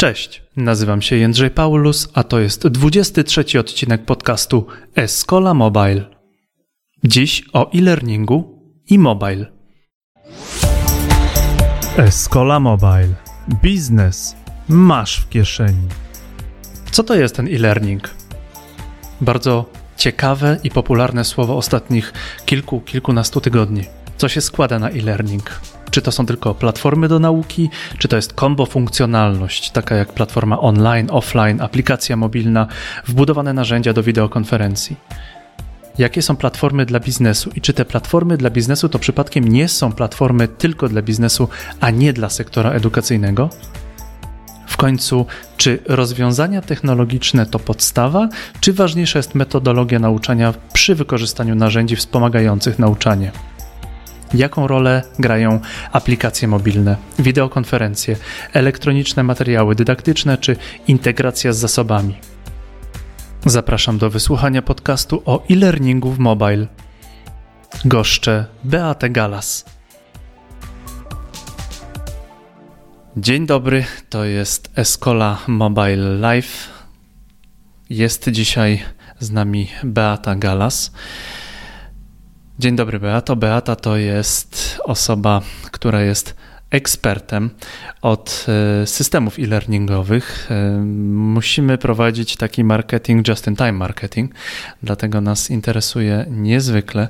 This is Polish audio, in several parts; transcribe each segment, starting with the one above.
Cześć, nazywam się Jędrzej Paulus, a to jest 23 odcinek podcastu Escola Mobile. Dziś o e-learningu i mobile. Escola Mobile. Biznes masz w kieszeni. Co to jest ten e-learning? Bardzo ciekawe i popularne słowo ostatnich kilku, kilkunastu tygodni. Co się składa na e-learning? Czy to są tylko platformy do nauki, czy to jest kombo funkcjonalność, taka jak platforma online, offline, aplikacja mobilna, wbudowane narzędzia do wideokonferencji? Jakie są platformy dla biznesu i czy te platformy dla biznesu to przypadkiem nie są platformy tylko dla biznesu, a nie dla sektora edukacyjnego? W końcu, czy rozwiązania technologiczne to podstawa, czy ważniejsza jest metodologia nauczania przy wykorzystaniu narzędzi wspomagających nauczanie? Jaką rolę grają aplikacje mobilne, wideokonferencje, elektroniczne materiały dydaktyczne czy integracja z zasobami? Zapraszam do wysłuchania podcastu o e-learningu w mobile. Goszczę Beatę Galas. Dzień dobry, to jest Escola Mobile Live. Jest dzisiaj z nami Beata Galas. Dzień dobry, Beato. Beata to jest osoba, która jest ekspertem od e, systemów e-learningowych. E, musimy prowadzić taki marketing, just-in-time marketing, dlatego nas interesuje niezwykle,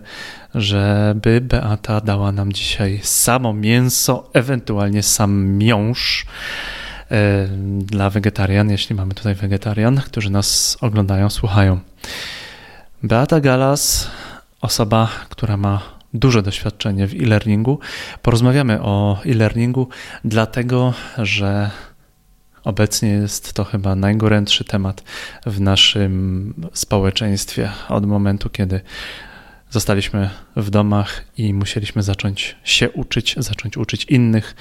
żeby Beata dała nam dzisiaj samo mięso, ewentualnie sam miąższ e, dla wegetarian, jeśli mamy tutaj wegetarian, którzy nas oglądają, słuchają. Beata Galas osoba, która ma duże doświadczenie w e-learningu. Porozmawiamy o e-learningu, dlatego że obecnie jest to chyba najgorętszy temat w naszym społeczeństwie od momentu, kiedy zostaliśmy w domach i musieliśmy zacząć się uczyć, zacząć uczyć innych,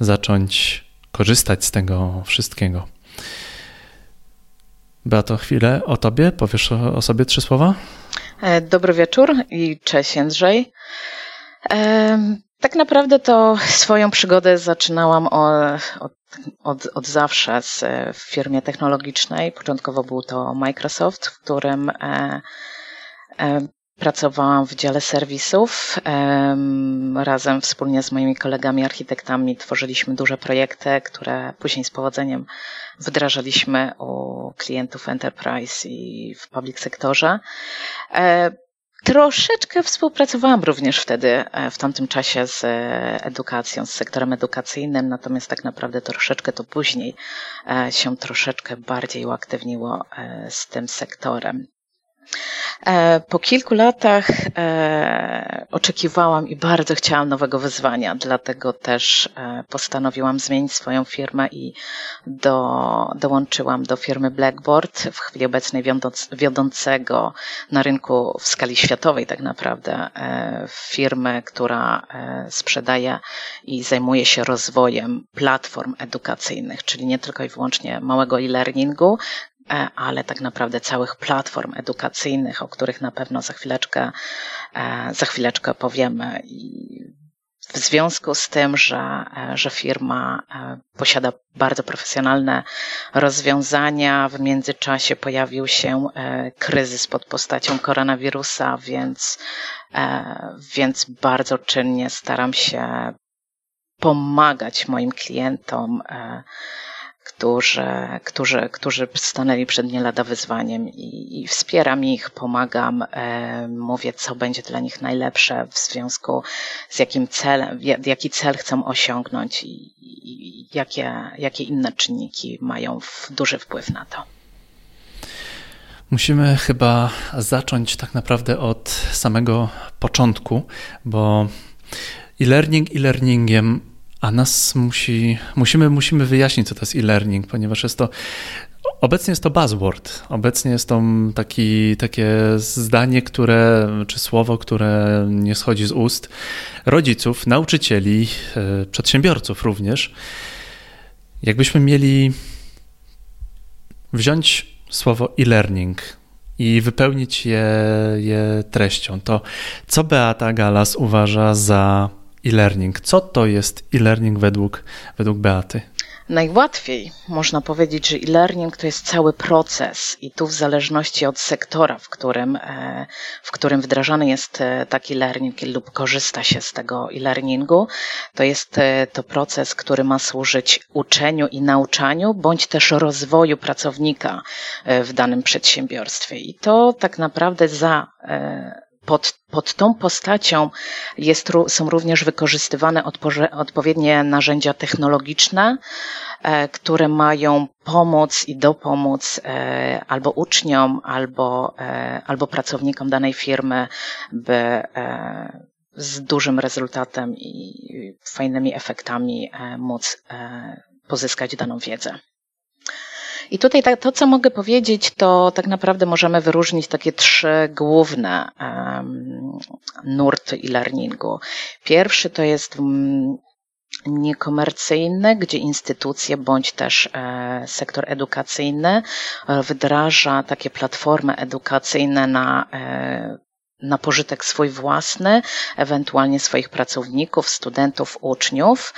zacząć korzystać z tego wszystkiego. Beato, chwilę o tobie. Powiesz o, sobie trzy słowa? E, dobry wieczór i cześć Jędrzej. E, tak naprawdę to swoją przygodę zaczynałam od, od, od zawsze z, w firmie technologicznej. Początkowo był to Microsoft, w którym e, Pracowałam w dziale serwisów. Razem wspólnie z moimi kolegami architektami tworzyliśmy duże projekty, które później z powodzeniem wdrażaliśmy u klientów enterprise i w public sektorze. E, troszeczkę współpracowałam również wtedy, e, w tamtym czasie z edukacją, z sektorem edukacyjnym, natomiast tak naprawdę troszeczkę to później e, się troszeczkę bardziej uaktywniło z tym sektorem. E, po kilku latach e, oczekiwałam i bardzo chciałam nowego wyzwania, dlatego też e, postanowiłam zmienić swoją firmę i do, dołączyłam do firmy Blackboard, w chwili obecnej wiodącego na rynku w skali światowej tak naprawdę firmy, która sprzedaje i zajmuje się rozwojem platform edukacyjnych, czyli nie tylko i wyłącznie małego e-learningu, ale tak naprawdę całych platform edukacyjnych, o których na pewno za chwileczkę, e, za chwileczkę powiemy. W związku z tym, że, e, że firma posiada bardzo profesjonalne rozwiązania, w międzyczasie pojawił się kryzys pod postacią koronawirusa, więc, więc bardzo czynnie staram się pomagać moim klientom którzy, którzy, którzy stanęli przed nie lada wyzwaniem i, i wspieram ich, pomagam, e, mówię, co będzie dla nich najlepsze w związku z jakim celem, jaki cel chcą osiągnąć i, i jakie, jakie inne czynniki mają duży wpływ na to. Musimy chyba zacząć tak naprawdę od samego początku, bo e-learning e-learningiem a nas musi, musimy, musimy wyjaśnić, co to jest e-learning, ponieważ jest to Obecnie jest to buzzword. Obecnie jest to taki, takie zdanie, które, czy słowo, które nie schodzi z ust rodziców, nauczycieli, e, przedsiębiorców również. Jakbyśmy mieli wziąć słowo e-learning i wypełnić je, je treścią, to co Beata Galas uważa za e-learning. Co to jest e-learning według, według Beaty? Najłatwiej można powiedzieć, że e-learning to jest cały proces i tu w zależności od sektora, w którym, e, w którym wdrażany jest e, taki learning lub korzysta się z tego e-learningu, to jest e, to proces, który ma służyć uczeniu i nauczaniu, bądź też rozwoju pracownika w danym przedsiębiorstwie. I to tak naprawdę za pod, pod tą postacią jest, są również wykorzystywane odpowiednie narzędzia technologiczne, e, które mają pomóc i dopomóc e, albo uczniom, albo, e, albo pracownikom danej firmy, by z dużym rezultatem i fajnymi efektami móc pozyskać daną wiedzę. I tutaj to, co mogę powiedzieć, to tak naprawdę możemy wyróżnić takie trzy główne um, nurty e-learningu. Pierwszy to jest um, niekomercyjny, gdzie instytucje bądź też e, sektor edukacyjny wdraża takie platformy edukacyjne na e, na pożytek swój własny, ewentualnie swoich pracowników, studentów, uczniów.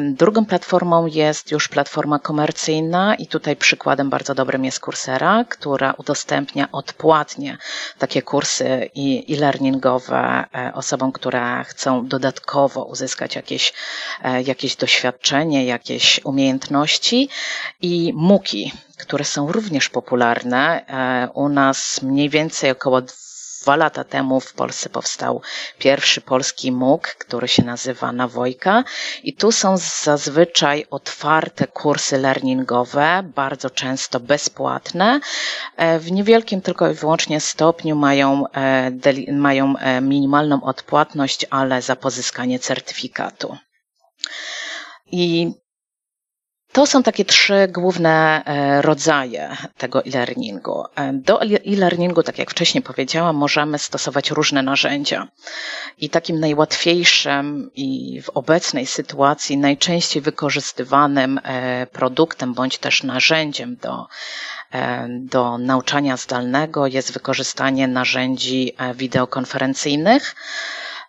Drugą platformą jest już platforma komercyjna i tutaj przykładem bardzo dobrym jest Coursera, która udostępnia odpłatnie takie kursy e-learningowe e, osobom, które chcą dodatkowo uzyskać jakieś, e, jakieś doświadczenie, jakieś umiejętności i MOOCi, które są również popularne. E, u nas mniej więcej około Dwa lata temu w Polsce powstał pierwszy polski MOOC, który się nazywa Nawojka i tu są zazwyczaj otwarte kursy learningowe, bardzo często bezpłatne. E, w niewielkim tylko i wyłącznie stopniu mają, e, mają e, minimalną odpłatność, ale za pozyskanie certyfikatu. I to są takie trzy główne e, rodzaje tego e-learningu. E, do e-learningu, tak jak wcześniej powiedziałam, możemy stosować różne narzędzia. I takim najłatwiejszym i w obecnej sytuacji najczęściej wykorzystywanym e, produktem bądź też narzędziem do, do nauczania zdalnego jest wykorzystanie narzędzi wideokonferencyjnych.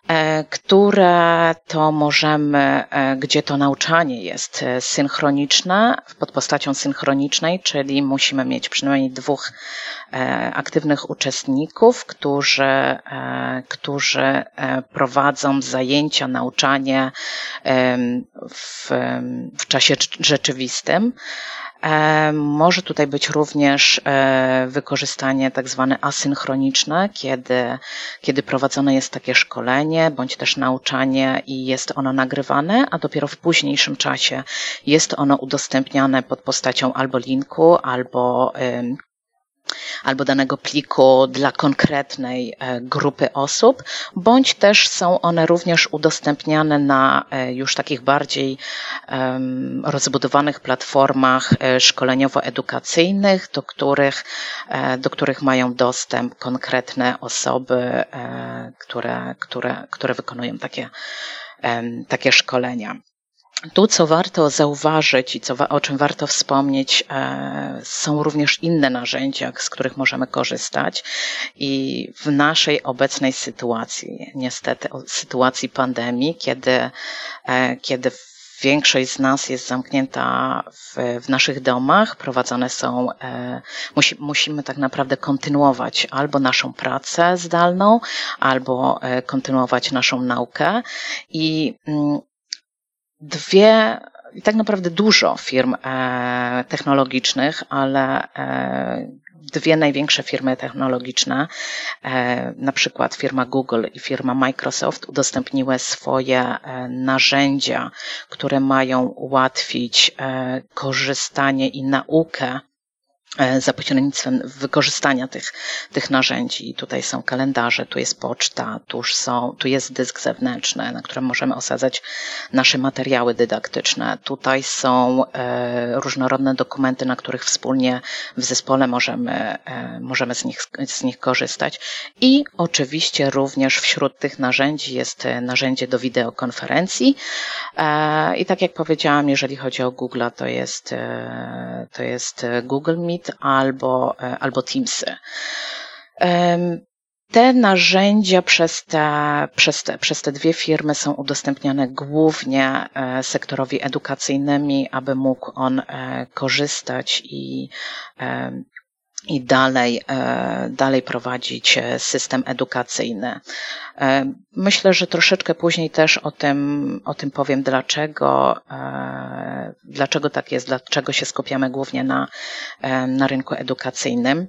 E, które to możemy, e, gdzie to nauczanie jest e, synchroniczne, pod postacią synchronicznej, czyli musimy mieć przynajmniej dwóch aktywnych uczestników, którzy, którzy prowadzą zajęcia, nauczanie w, w czasie rzeczywistym. E, może tutaj być również e, wykorzystanie tak zwane asynchroniczne, kiedy, kiedy prowadzone jest takie szkolenie bądź też nauczanie i jest ono nagrywane, a dopiero w późniejszym czasie jest ono udostępniane pod postacią albo linku, albo albo danego pliku dla konkretnej e, grupy osób, bądź też są one również udostępniane na e, już takich bardziej rozbudowanych platformach e, szkoleniowo-edukacyjnych, do których, do których mają dostęp konkretne osoby, które, które, które wykonują takie, takie szkolenia. Tu, co warto zauważyć i co, o czym warto wspomnieć, e, są również inne narzędzia, z których możemy korzystać. I w naszej obecnej sytuacji, niestety, sytuacji pandemii, kiedy, e, kiedy większość z nas jest zamknięta w, w naszych domach, prowadzone są, e, musi, musimy tak naprawdę kontynuować albo naszą pracę zdalną, albo kontynuować naszą naukę. I mm, dwie, i tak naprawdę dużo firm e, technologicznych, ale e, dwie największe firmy technologiczne, e, na przykład firma Google i firma Microsoft, udostępniły swoje narzędzia, które mają ułatwić korzystanie i naukę za pośrednictwem wykorzystania tych, tych narzędzi. Tutaj są kalendarze, tu jest poczta, tu, są, tu jest dysk zewnętrzny, na którym możemy osadzać nasze materiały dydaktyczne. Tutaj są e, różnorodne dokumenty, na których wspólnie w zespole możemy, e, możemy z, nich, z nich korzystać. I oczywiście również wśród tych narzędzi jest narzędzie do wideokonferencji. I tak jak powiedziałam, jeżeli chodzi o Google, to jest, to jest Google Meet, albo, e, albo Teamsy. te narzędzia przez te, przez, te, przez te dwie firmy są udostępniane głównie e, sektorowi edukacyjnymi, aby mógł on e, korzystać i, i dalej, dalej prowadzić system edukacyjny. Myślę, że troszeczkę później też o tym, o tym powiem, dlaczego, dlaczego tak jest, dlaczego się skupiamy głównie na, na rynku edukacyjnym.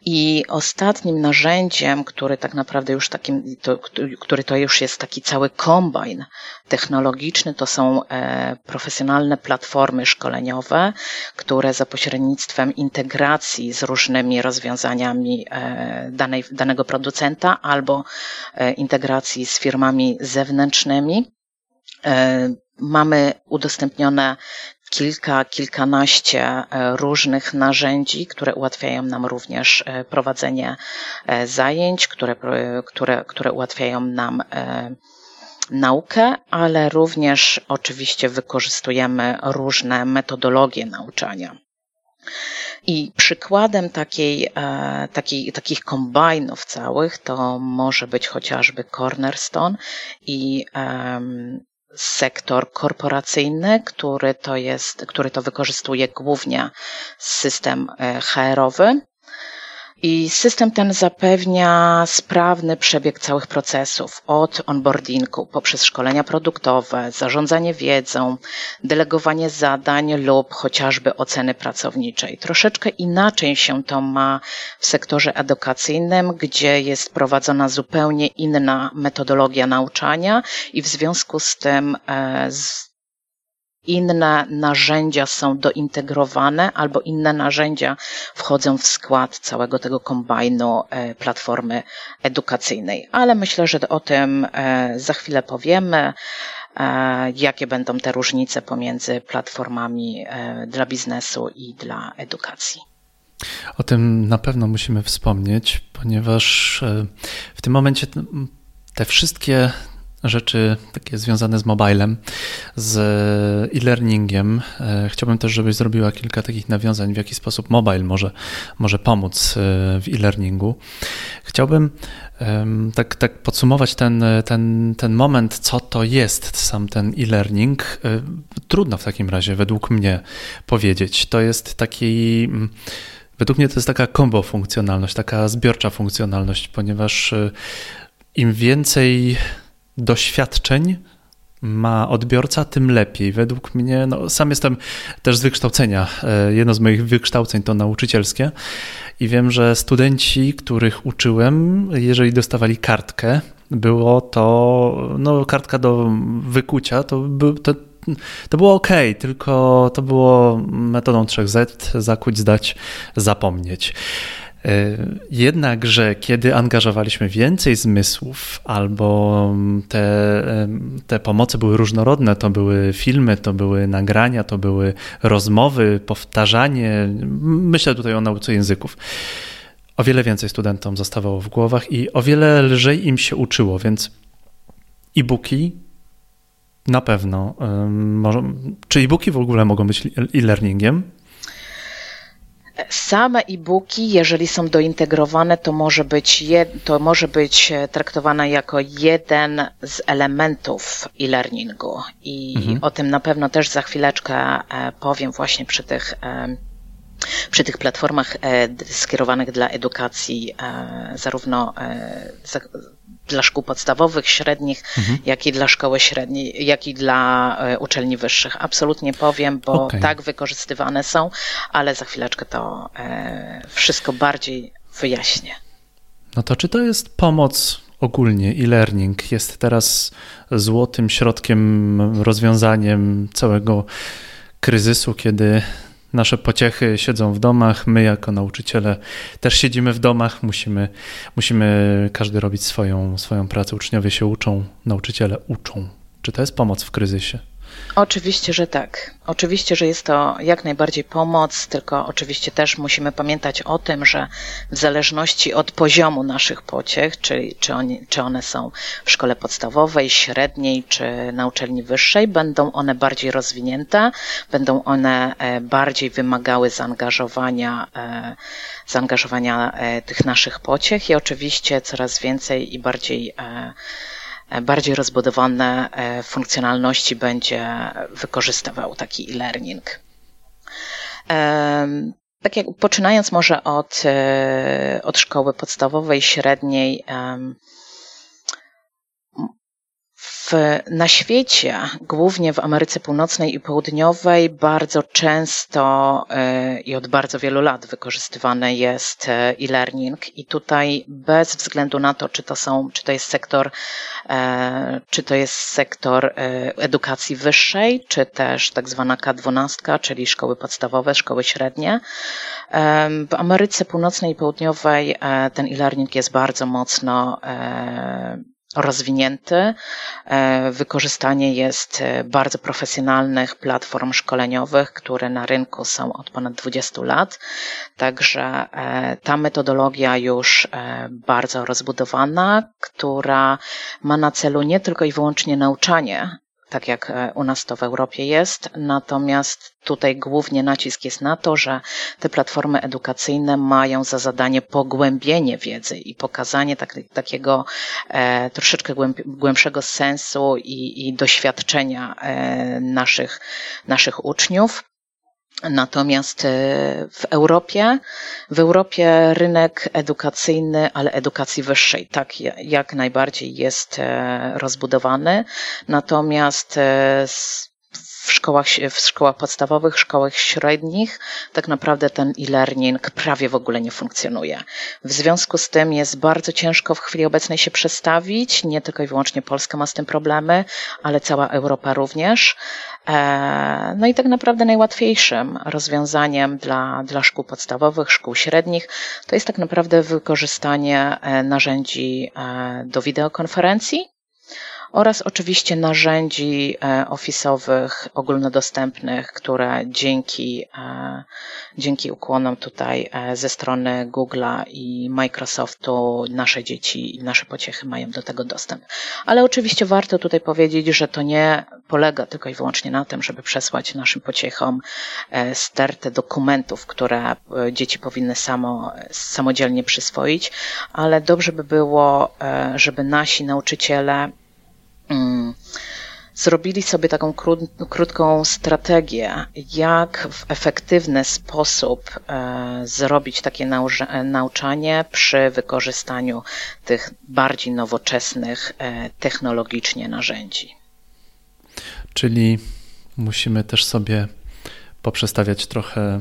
I ostatnim narzędziem, który tak naprawdę już takim, to, który to już jest taki cały kombajn technologiczny, to są e, profesjonalne platformy szkoleniowe, które za pośrednictwem integracji z różnymi rozwiązaniami e, danej, danego producenta albo e, integracji z firmami zewnętrznymi, mamy udostępnione kilka, kilkanaście e, różnych narzędzi, które ułatwiają nam również e, prowadzenie e, zajęć, które, które, które ułatwiają nam naukę, ale również oczywiście wykorzystujemy różne metodologie nauczania. I przykładem takiej, takiej, takich kombajnów całych to może być chociażby Cornerstone i sektor korporacyjny, który to jest, który to wykorzystuje głównie system e, HR-owy. I system ten zapewnia sprawny przebieg całych procesów, od onboardingu poprzez szkolenia produktowe, zarządzanie wiedzą, delegowanie zadań lub chociażby oceny pracowniczej. Troszeczkę inaczej się to ma w sektorze edukacyjnym, gdzie jest prowadzona zupełnie inna metodologia nauczania i w związku z tym e, inne narzędzia są dointegrowane albo inne narzędzia wchodzą w skład całego tego kombajnu e, platformy edukacyjnej. Ale myślę, że o tym e, za chwilę powiemy e, jakie będą te różnice pomiędzy platformami dla biznesu i dla edukacji. O tym na pewno musimy wspomnieć, ponieważ w tym momencie te wszystkie rzeczy takie związane z mobilem, z e-learningiem. E, chciałbym też, żebyś zrobiła kilka takich nawiązań, w jaki sposób mobile może, może pomóc e, w e-learningu. Chciałbym tak, tak podsumować ten, ten, ten moment, co to jest sam ten e-learning. E, trudno w takim razie, według mnie, powiedzieć. To jest taki. Mm, według mnie to jest taka kombo funkcjonalność, taka zbiorcza funkcjonalność, ponieważ im więcej doświadczeń ma odbiorca, tym lepiej. Według mnie, no, sam jestem też z wykształcenia. E, jedno z moich wykształceń to nauczycielskie i wiem, że studenci, których uczyłem, jeżeli dostawali kartkę, było to, no, kartka do wykucia, to, to, to było ok, tylko to było metodą 3Z, zakuć, zdać, zapomnieć. E, jednakże, kiedy angażowaliśmy więcej zmysłów, albo te, te pomocy były różnorodne, to były filmy, to były nagrania, to były rozmowy, powtarzanie, myślę tutaj o nauce języków. O wiele więcej studentom zostawało w głowach i o wiele lżej im się uczyło, więc e-booki na pewno. Czy e-booki w ogóle mogą być e-learningiem? Same e-booki, jeżeli są dointegrowane, to może być, to może być e, traktowane jako jeden z elementów e-learningu. I mhm. o tym na pewno też za chwileczkę e, powiem właśnie przy tych e, przy tych platformach skierowanych dla edukacji, zarówno dla szkół podstawowych, średnich, mhm. jak i dla szkoły średniej, jak i dla e, uczelni wyższych. Absolutnie powiem, bo okay. tak wykorzystywane są, ale za chwileczkę to e, wszystko bardziej wyjaśnię. No to czy to jest pomoc ogólnie e-learning jest teraz złotym środkiem, rozwiązaniem całego kryzysu, kiedy nasze pociechy siedzą w domach, my jako nauczyciele też siedzimy w domach, musimy, musimy każdy robić swoją, swoją pracę. Uczniowie się uczą, nauczyciele uczą. Czy to jest pomoc w kryzysie? Oczywiście, że tak. Oczywiście, że jest to jak najbardziej pomoc, tylko oczywiście też musimy pamiętać o tym, że w zależności od poziomu naszych pociech, czyli czy, oni, czy one są w szkole podstawowej, średniej, czy na uczelni wyższej, będą one bardziej rozwinięte, będą one e, bardziej wymagały zaangażowania, e, zaangażowania e, tych naszych pociech i oczywiście coraz więcej i bardziej bardziej rozbudowane e, funkcjonalności będzie wykorzystywał taki e-learning. Tak jak poczynając może od, e, od szkoły podstawowej, średniej, w, na świecie, głównie w Ameryce Północnej i Południowej, bardzo często y, i od bardzo wielu lat wykorzystywany jest y, e-learning i tutaj bez względu na to, czy to są, czy to jest sektor, y, czy to jest sektor edukacji wyższej, czy też tak zwana K12, czyli szkoły podstawowe, szkoły średnie. W Ameryce Północnej i Południowej ten e-learning jest bardzo mocno rozwinięty. E, wykorzystanie jest e, bardzo profesjonalnych platform szkoleniowych, które na rynku są od ponad 20 lat. Także e, ta metodologia już bardzo rozbudowana, która ma na celu nie tylko i wyłącznie nauczanie tak jak e, u nas to w Europie jest. Natomiast tutaj głównie nacisk jest na to, że te platformy edukacyjne mają za zadanie pogłębienie wiedzy i pokazanie tak, takiego e, troszeczkę głębszego sensu i, i doświadczenia e, naszych, naszych uczniów. Natomiast e, w Europie, w Europie rynek edukacyjny, ale edukacji wyższej, tak jak najbardziej jest e, rozbudowany. Natomiast e, w szkołach, w szkołach podstawowych, szkołach średnich, tak naprawdę ten e-learning prawie w ogóle nie funkcjonuje. W związku z tym jest bardzo ciężko w chwili obecnej się przestawić. Nie tylko i wyłącznie Polska ma z tym problemy, ale cała Europa również. E, no i tak naprawdę najłatwiejszym rozwiązaniem dla, dla szkół podstawowych, szkół średnich, to jest tak naprawdę wykorzystanie e, narzędzi e, do wideokonferencji oraz oczywiście narzędzi e, ofisowych ogólnodostępnych, które dzięki, e, dzięki ukłonom tutaj e, ze strony Google'a i Microsoftu nasze dzieci i nasze pociechy mają do tego dostęp. Ale oczywiście warto tutaj powiedzieć, że to nie polega tylko i wyłącznie na tym, żeby przesłać naszym pociechom stertę dokumentów, które dzieci powinny samo, samodzielnie przyswoić, ale dobrze by było, żeby nasi nauczyciele. Zrobili sobie taką krótką strategię, jak w efektywny sposób e, zrobić takie nauczanie przy wykorzystaniu tych bardziej nowoczesnych e, technologicznie narzędzi. Czyli musimy też sobie poprzestawiać trochę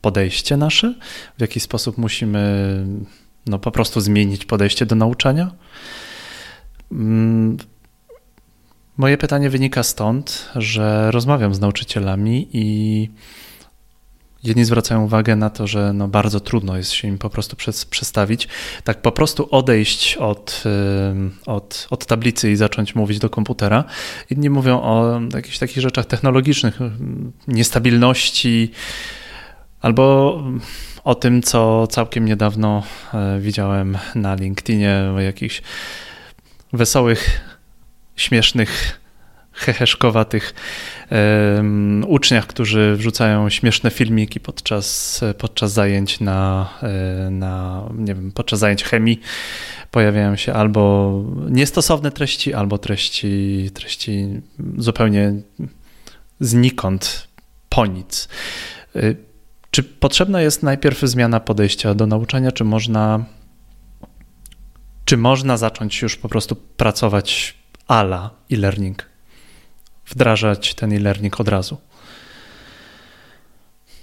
podejście nasze, w jaki sposób musimy no, po prostu zmienić podejście do nauczania. Moje pytanie wynika stąd, że rozmawiam z nauczycielami i jedni zwracają uwagę na to, że no bardzo trudno jest się im po prostu przestawić. Tak po prostu odejść od, od, od tablicy i zacząć mówić do komputera. Inni mówią o jakichś takich rzeczach technologicznych, niestabilności albo o tym, co całkiem niedawno e, widziałem na LinkedInie, o jakichś wesołych śmiesznych, heheszkowatych um, uczniach, którzy wrzucają śmieszne filmiki podczas, podczas zajęć na, e, na, nie wiem, podczas zajęć chemii pojawiają się albo niestosowne treści, albo treści, treści zupełnie znikąd, po nic. E, czy potrzebna jest najpierw zmiana podejścia do nauczania, czy można, czy można zacząć już po prostu pracować ala e-learning, wdrażać ten e-learning od razu.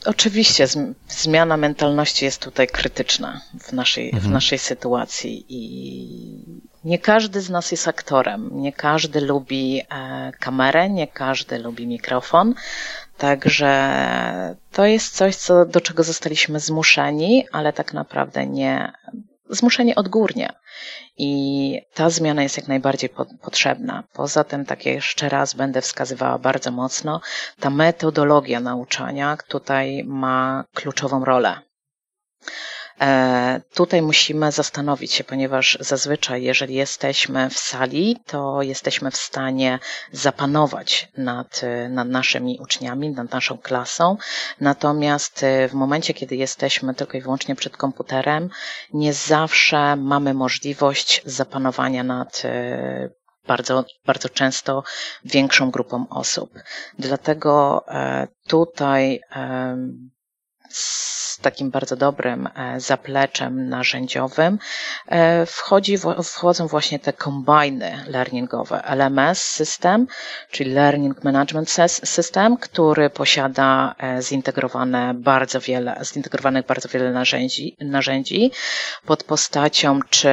Oczywiście zmiana mentalności jest tutaj krytyczna w naszej, mhm. w naszej sytuacji i nie każdy z nas jest aktorem, nie każdy lubi e, kamerę, nie każdy lubi mikrofon, także to jest coś, co, do czego zostaliśmy zmuszeni, ale tak naprawdę nie, zmuszeni odgórnie. I ta zmiana jest jak najbardziej po, potrzebna. Poza tym, tak jeszcze raz będę wskazywała bardzo mocno, ta metodologia nauczania tutaj ma kluczową rolę. E, tutaj musimy zastanowić się, ponieważ zazwyczaj, jeżeli jesteśmy w sali, to jesteśmy w stanie zapanować nad, nad naszymi uczniami, nad naszą klasą. Natomiast e, w momencie, kiedy jesteśmy tylko i wyłącznie przed komputerem, nie zawsze mamy możliwość zapanowania nad e, bardzo, bardzo często większą grupą osób. Dlatego tutaj z takim bardzo dobrym e, zapleczem narzędziowym e, wchodzi, wchodzą właśnie te kombajny learningowe. LMS system, czyli Learning Management System, który posiada e, zintegrowane bardzo wiele, zintegrowanych bardzo wiele narzędzi, narzędzi pod postacią czy,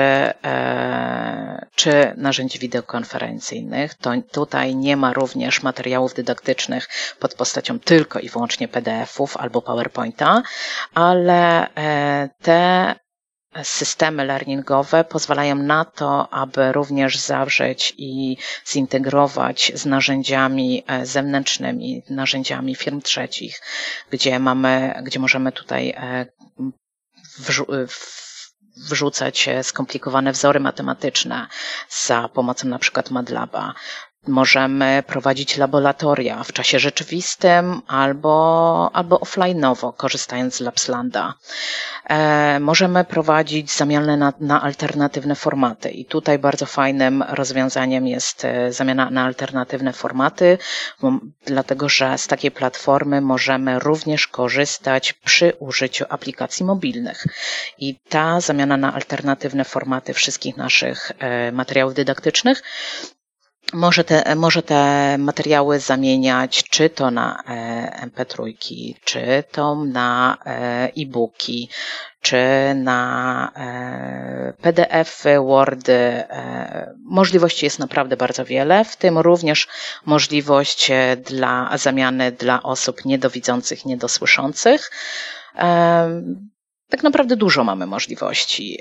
czy narzędzi wideokonferencyjnych. To tutaj nie ma również materiałów dydaktycznych pod postacią tylko i wyłącznie PDF-ów albo PowerPointa, ale e, te systemy learningowe pozwalają na to, aby również zawrzeć i zintegrować z narzędziami e, zewnętrznymi, narzędziami firm trzecich, gdzie mamy, gdzie możemy tutaj e, wrzucać skomplikowane wzory matematyczne za pomocą na przykład MATLABa. Możemy prowadzić laboratoria w czasie rzeczywistym albo, albo offline'owo, korzystając z Lapslanda. E, możemy prowadzić zamianę na, na alternatywne formaty i tutaj bardzo fajnym rozwiązaniem jest e, zamiana na alternatywne formaty, dlatego że z takiej platformy możemy również korzystać przy użyciu aplikacji mobilnych. I ta zamiana na alternatywne formaty wszystkich naszych e, materiałów dydaktycznych może te, może te materiały zamieniać czy to na e, MP3, czy to na e, e-booki, czy na e, PDF-y, Wordy. Możliwości jest naprawdę bardzo wiele, w tym również możliwość dla zamiany dla osób niedowidzących, niedosłyszących. Tak naprawdę dużo mamy możliwości.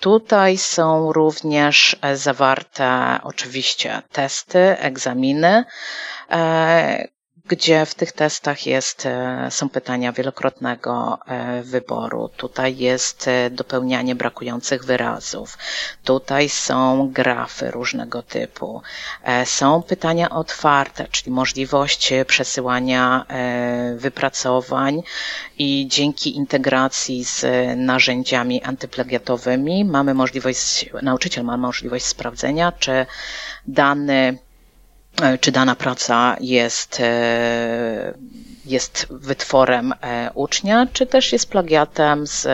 Tutaj są również e, zawarte oczywiście testy, egzaminy, e, gdzie w tych testach jest, e, są pytania wielokrotnego e, wyboru. Tutaj jest e, dopełnianie brakujących wyrazów. Tutaj są grafy różnego typu. Są pytania otwarte, czyli możliwość przesyłania wypracowań i dzięki integracji z narzędziami antyplagiatowymi mamy możliwość, nauczyciel ma możliwość sprawdzenia, czy dany czy dana praca jest, e, jest wytworem e, ucznia, czy też jest plagiatem z,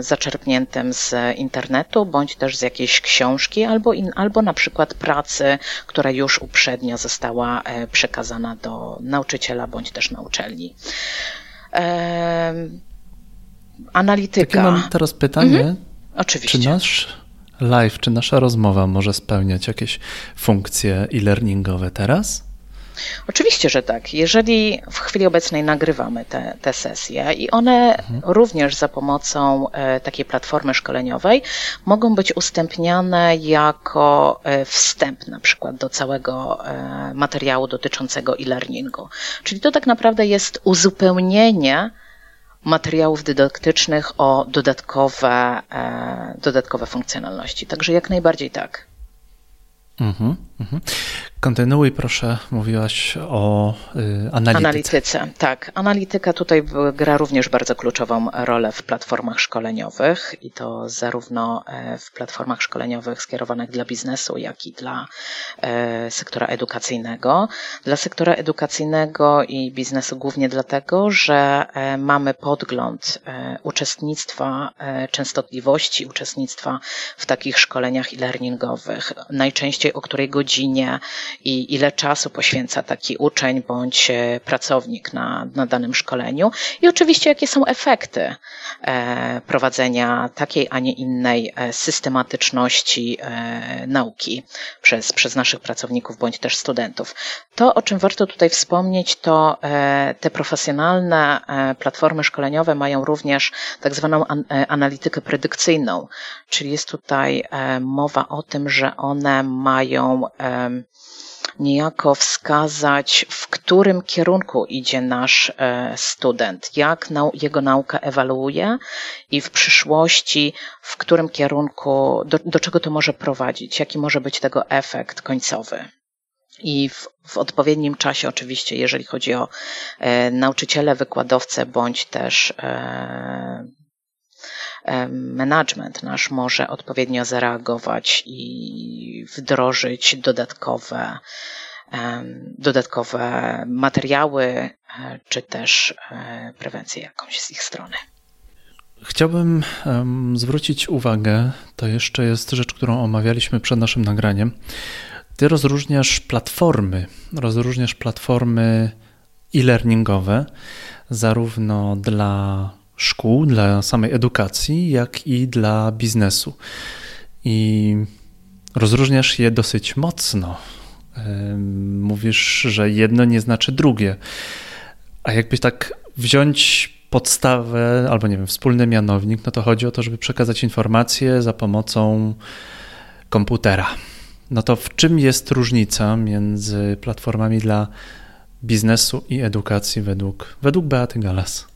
zaczerpniętym z internetu, bądź też z jakiejś książki, albo, in, albo na przykład pracy, która już uprzednio została przekazana do nauczyciela, bądź też na uczelni. Analityka. Takie mam teraz pytanie. Mhm. Oczywiście. Czy nasz live, czy nasza rozmowa może spełniać jakieś funkcje e-learningowe teraz? Oczywiście, że tak. Jeżeli w chwili obecnej nagrywamy te, te sesje i one mhm. również za pomocą e, takiej platformy szkoleniowej mogą być ustępniane jako e, wstęp na przykład do całego e, materiału dotyczącego e-learningu. Czyli to tak naprawdę jest uzupełnienie materiałów dydaktycznych o dodatkowe, e, dodatkowe funkcjonalności. Także jak najbardziej tak. Mhm, mhm. Kontynuuj proszę, mówiłaś o y, analityce. Analityce, tak. Analityka tutaj gra również bardzo kluczową rolę w platformach szkoleniowych i to zarówno e, w platformach szkoleniowych skierowanych dla biznesu, jak i dla e, sektora edukacyjnego. Dla sektora edukacyjnego i biznesu głównie dlatego, że e, mamy podgląd uczestnictwa, częstotliwości uczestnictwa w takich szkoleniach e-learningowych. Najczęściej bardziej o której godzinie i ile czasu poświęca taki uczeń bądź pracownik na, na danym szkoleniu i oczywiście jakie są efekty prowadzenia takiej, a nie innej systematyczności nauki przez, przez naszych pracowników bądź też studentów. To, o czym warto tutaj wspomnieć, to te profesjonalne platformy szkoleniowe mają również tak zwaną analitykę predykcyjną, czyli jest tutaj mowa o tym, że one mają niejako wskazać, w którym kierunku idzie nasz e, student, jak jego nauka ewaluuje i w przyszłości, w którym kierunku, do, do czego to może prowadzić, jaki może być tego efekt końcowy. I w, w, odpowiednim czasie, oczywiście, jeżeli chodzi o e, nauczyciele, wykładowcę, bądź też e, management nasz może odpowiednio zareagować i wdrożyć dodatkowe, dodatkowe materiały, e, czy też e, prewencję jakąś z ich strony. Chciałbym zwrócić uwagę, to jeszcze jest rzecz, którą omawialiśmy przed naszym nagraniem. Ty rozróżniasz platformy, rozróżniasz platformy e-learningowe, zarówno dla szkół, dla samej edukacji, jak i dla biznesu. I rozróżniasz je dosyć mocno. Mówisz, że jedno nie znaczy drugie. A jakbyś tak wziąć podstawę, albo nie wiem, wspólny mianownik, no to chodzi o to, żeby przekazać informacje za pomocą komputera. No to w czym jest różnica między platformami dla biznesu i edukacji według, według Beaty Galas?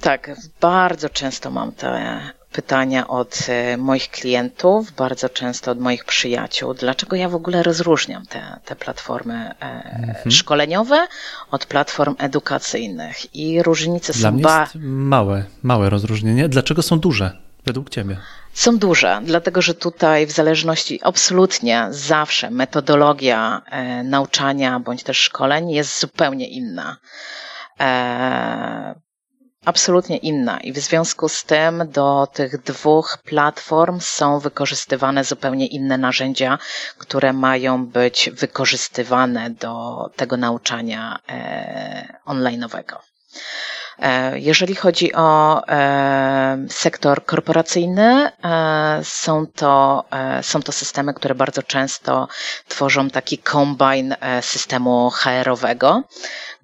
Tak, bardzo często mam te pytania od e, moich klientów, bardzo często od moich przyjaciół. Dlaczego ja w ogóle rozróżniam te, te platformy e, mhm. szkoleniowe od platform edukacyjnych? I różnice Dla są mnie ba- jest małe, małe rozróżnienie. Dlaczego są duże według Ciebie? Są duże, dlatego że tutaj w zależności absolutnie zawsze metodologia e, nauczania bądź też szkoleń jest zupełnie inna absolutnie inna i w związku z tym do tych dwóch platform są wykorzystywane zupełnie inne narzędzia, które mają być wykorzystywane do tego nauczania e, online'owego. E, jeżeli chodzi o e, sektor korporacyjny, są to, są to systemy, które bardzo często tworzą taki kombine systemu HR-owego,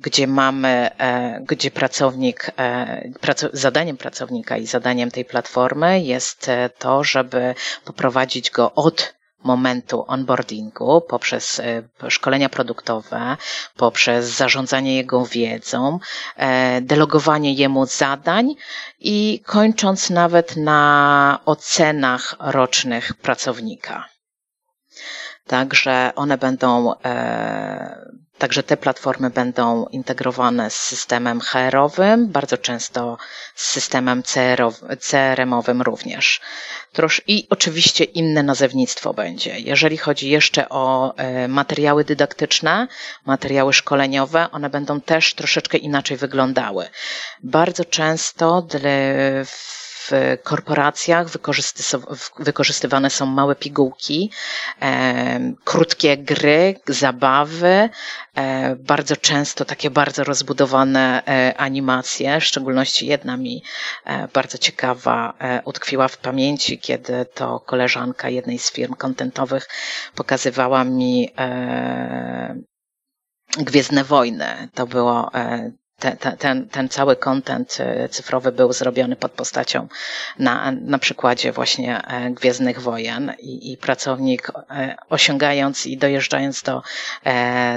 gdzie mamy, e, gdzie pracownik, e, zadaniem pracownika i zadaniem tej platformy jest e, to, żeby poprowadzić go od momentu onboardingu, poprzez szkolenia produktowe, poprzez zarządzanie jego wiedzą, delegowanie jemu zadań i kończąc nawet na ocenach rocznych pracownika. Także one będą Także te platformy będą integrowane z systemem HR-owym, bardzo często z systemem CRM-owym również. I oczywiście inne nazewnictwo będzie. Jeżeli chodzi jeszcze o e, materiały dydaktyczne, materiały szkoleniowe, one będą też troszeczkę inaczej wyglądały. Bardzo często w w korporacjach wykorzystywane są małe pigułki, e, krótkie gry, zabawy, e, bardzo często takie bardzo rozbudowane e, animacje, w szczególności jedna mi bardzo ciekawa utkwiła w pamięci, kiedy to koleżanka jednej z firm kontentowych pokazywała mi Gwiezdne Wojny. To było ten, ten, ten cały kontent e, cyfrowy był zrobiony pod postacią na, na przykładzie właśnie e, Gwiezdnych Wojen i, i pracownik e, osiągając i dojeżdżając do,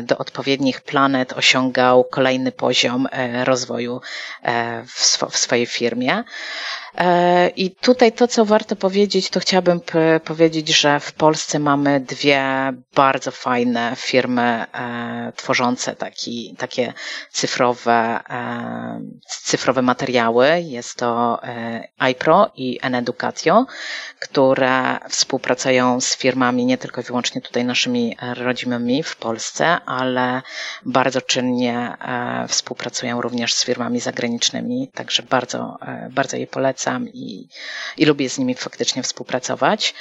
do odpowiednich planet osiągał kolejny poziom rozwoju w, sw w swojej firmie. I tutaj to, co warto powiedzieć, to chciałabym powiedzieć, że w Polsce mamy dwie bardzo fajne firmy tworzące taki, takie cyfrowe cyfrowe, cyfrowe materiały. Jest to iPro i Eneducatio, które współpracują z firmami nie tylko i wyłącznie tutaj naszymi rodzimymi w Polsce, ale bardzo czynnie współpracują również z firmami zagranicznymi, także bardzo, bardzo je polecam i, i lubię z nimi faktycznie współpracować.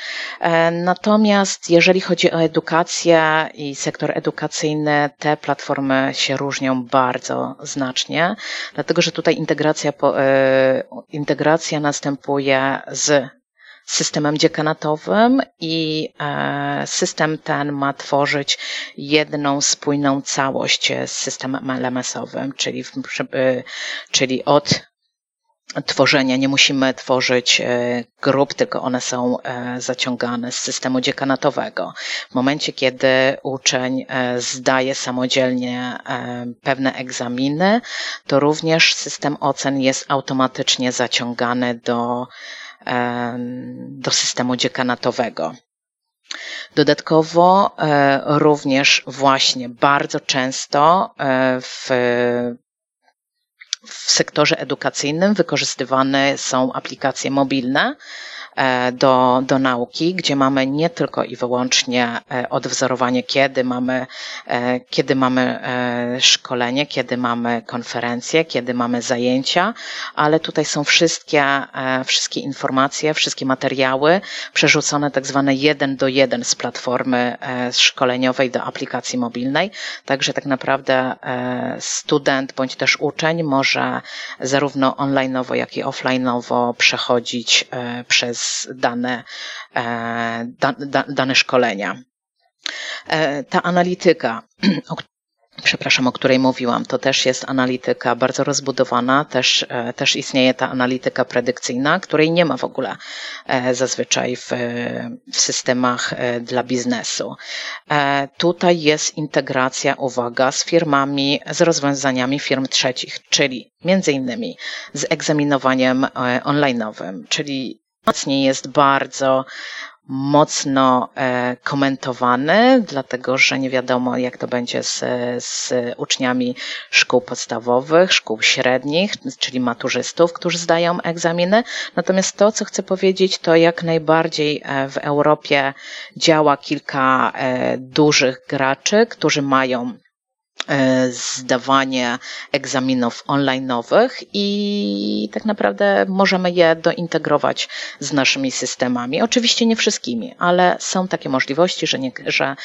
Natomiast jeżeli chodzi o edukację i sektor edukacyjny, te platformy się różnią bardzo znacznie, dlatego że tutaj integracja, e, integracja następuje z systemem dziekanatowym i e, system ten ma tworzyć jedną spójną całość z systemem LMS-owym, czyli, czyli od tworzenia. Nie musimy tworzyć e, grup, tylko one są e, zaciągane z systemu dziekanatowego. W momencie, kiedy uczeń e, zdaje samodzielnie pewne egzaminy, to również system ocen jest automatycznie zaciągany do, do systemu dziekanatowego. Dodatkowo również właśnie bardzo często w w sektorze edukacyjnym wykorzystywane są aplikacje mobilne, do, do nauki, gdzie mamy nie tylko i wyłącznie e, odwzorowanie, kiedy mamy, e, kiedy mamy szkolenie, kiedy mamy konferencje, kiedy mamy zajęcia, ale tutaj są wszystkie, wszystkie informacje, wszystkie materiały przerzucone tak zwane jeden do jeden z platformy szkoleniowej do aplikacji mobilnej. Także tak naprawdę student bądź też uczeń może zarówno onlineowo, jak i offlineowo przechodzić przez dane, e, dane szkolenia. E, ta analityka, przepraszam, o której mówiłam, to też jest analityka bardzo rozbudowana, też, e, też istnieje ta analityka predykcyjna, której nie ma w ogóle zazwyczaj w, w systemach dla biznesu. Tutaj jest integracja, uwaga, z firmami, z rozwiązaniami firm trzecich, czyli między innymi z egzaminowaniem online'owym, czyli obecnie jest bardzo mocno e, komentowany, dlatego że nie wiadomo, jak to będzie z, z uczniami szkół podstawowych, szkół średnich, czyli maturzystów, którzy zdają egzaminy. Natomiast to, co chcę powiedzieć, to jak najbardziej e, w Europie działa kilka e, dużych graczy, którzy mają zdawanie egzaminów online'owych i tak naprawdę możemy je dointegrować z naszymi systemami. Oczywiście nie wszystkimi, ale są takie możliwości, że, nie, że